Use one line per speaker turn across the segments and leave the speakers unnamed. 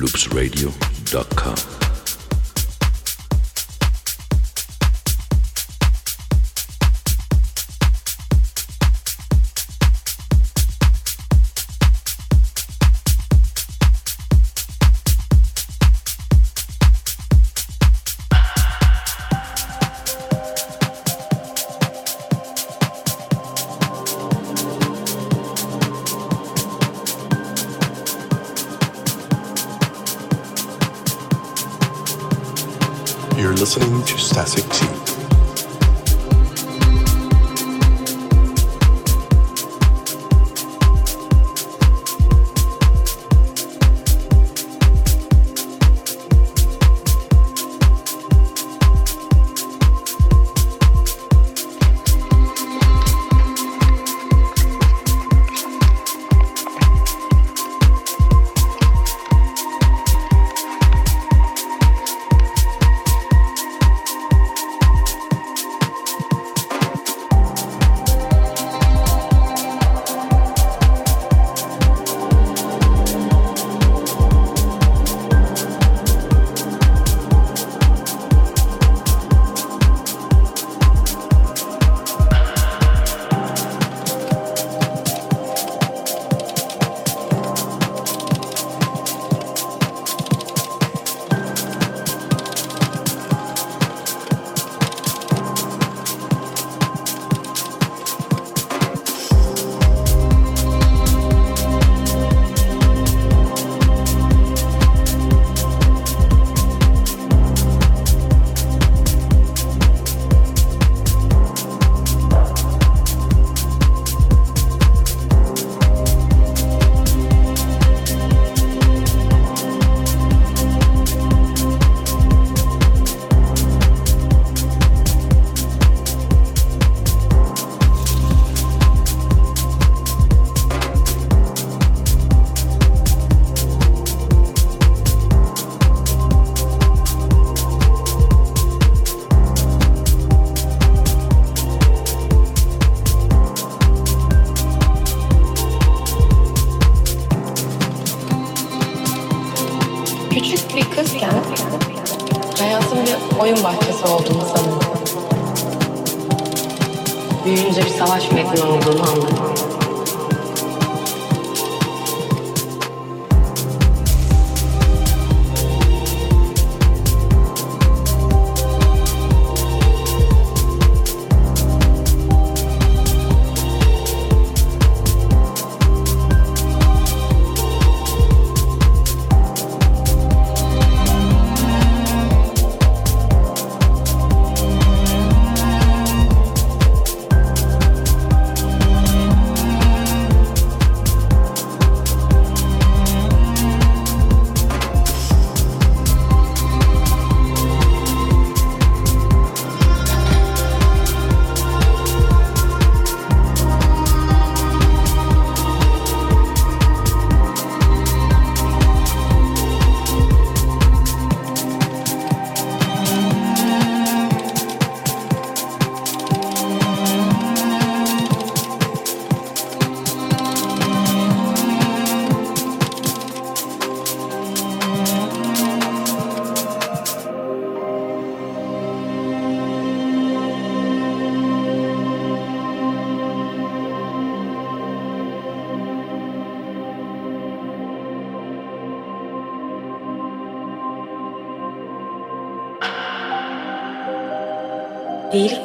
loopsradio.com.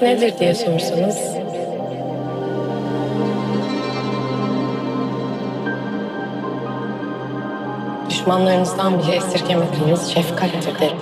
Nedir diye sorsanız düşmanlarınızdan bile esirgemediğiniz şefkattir derim.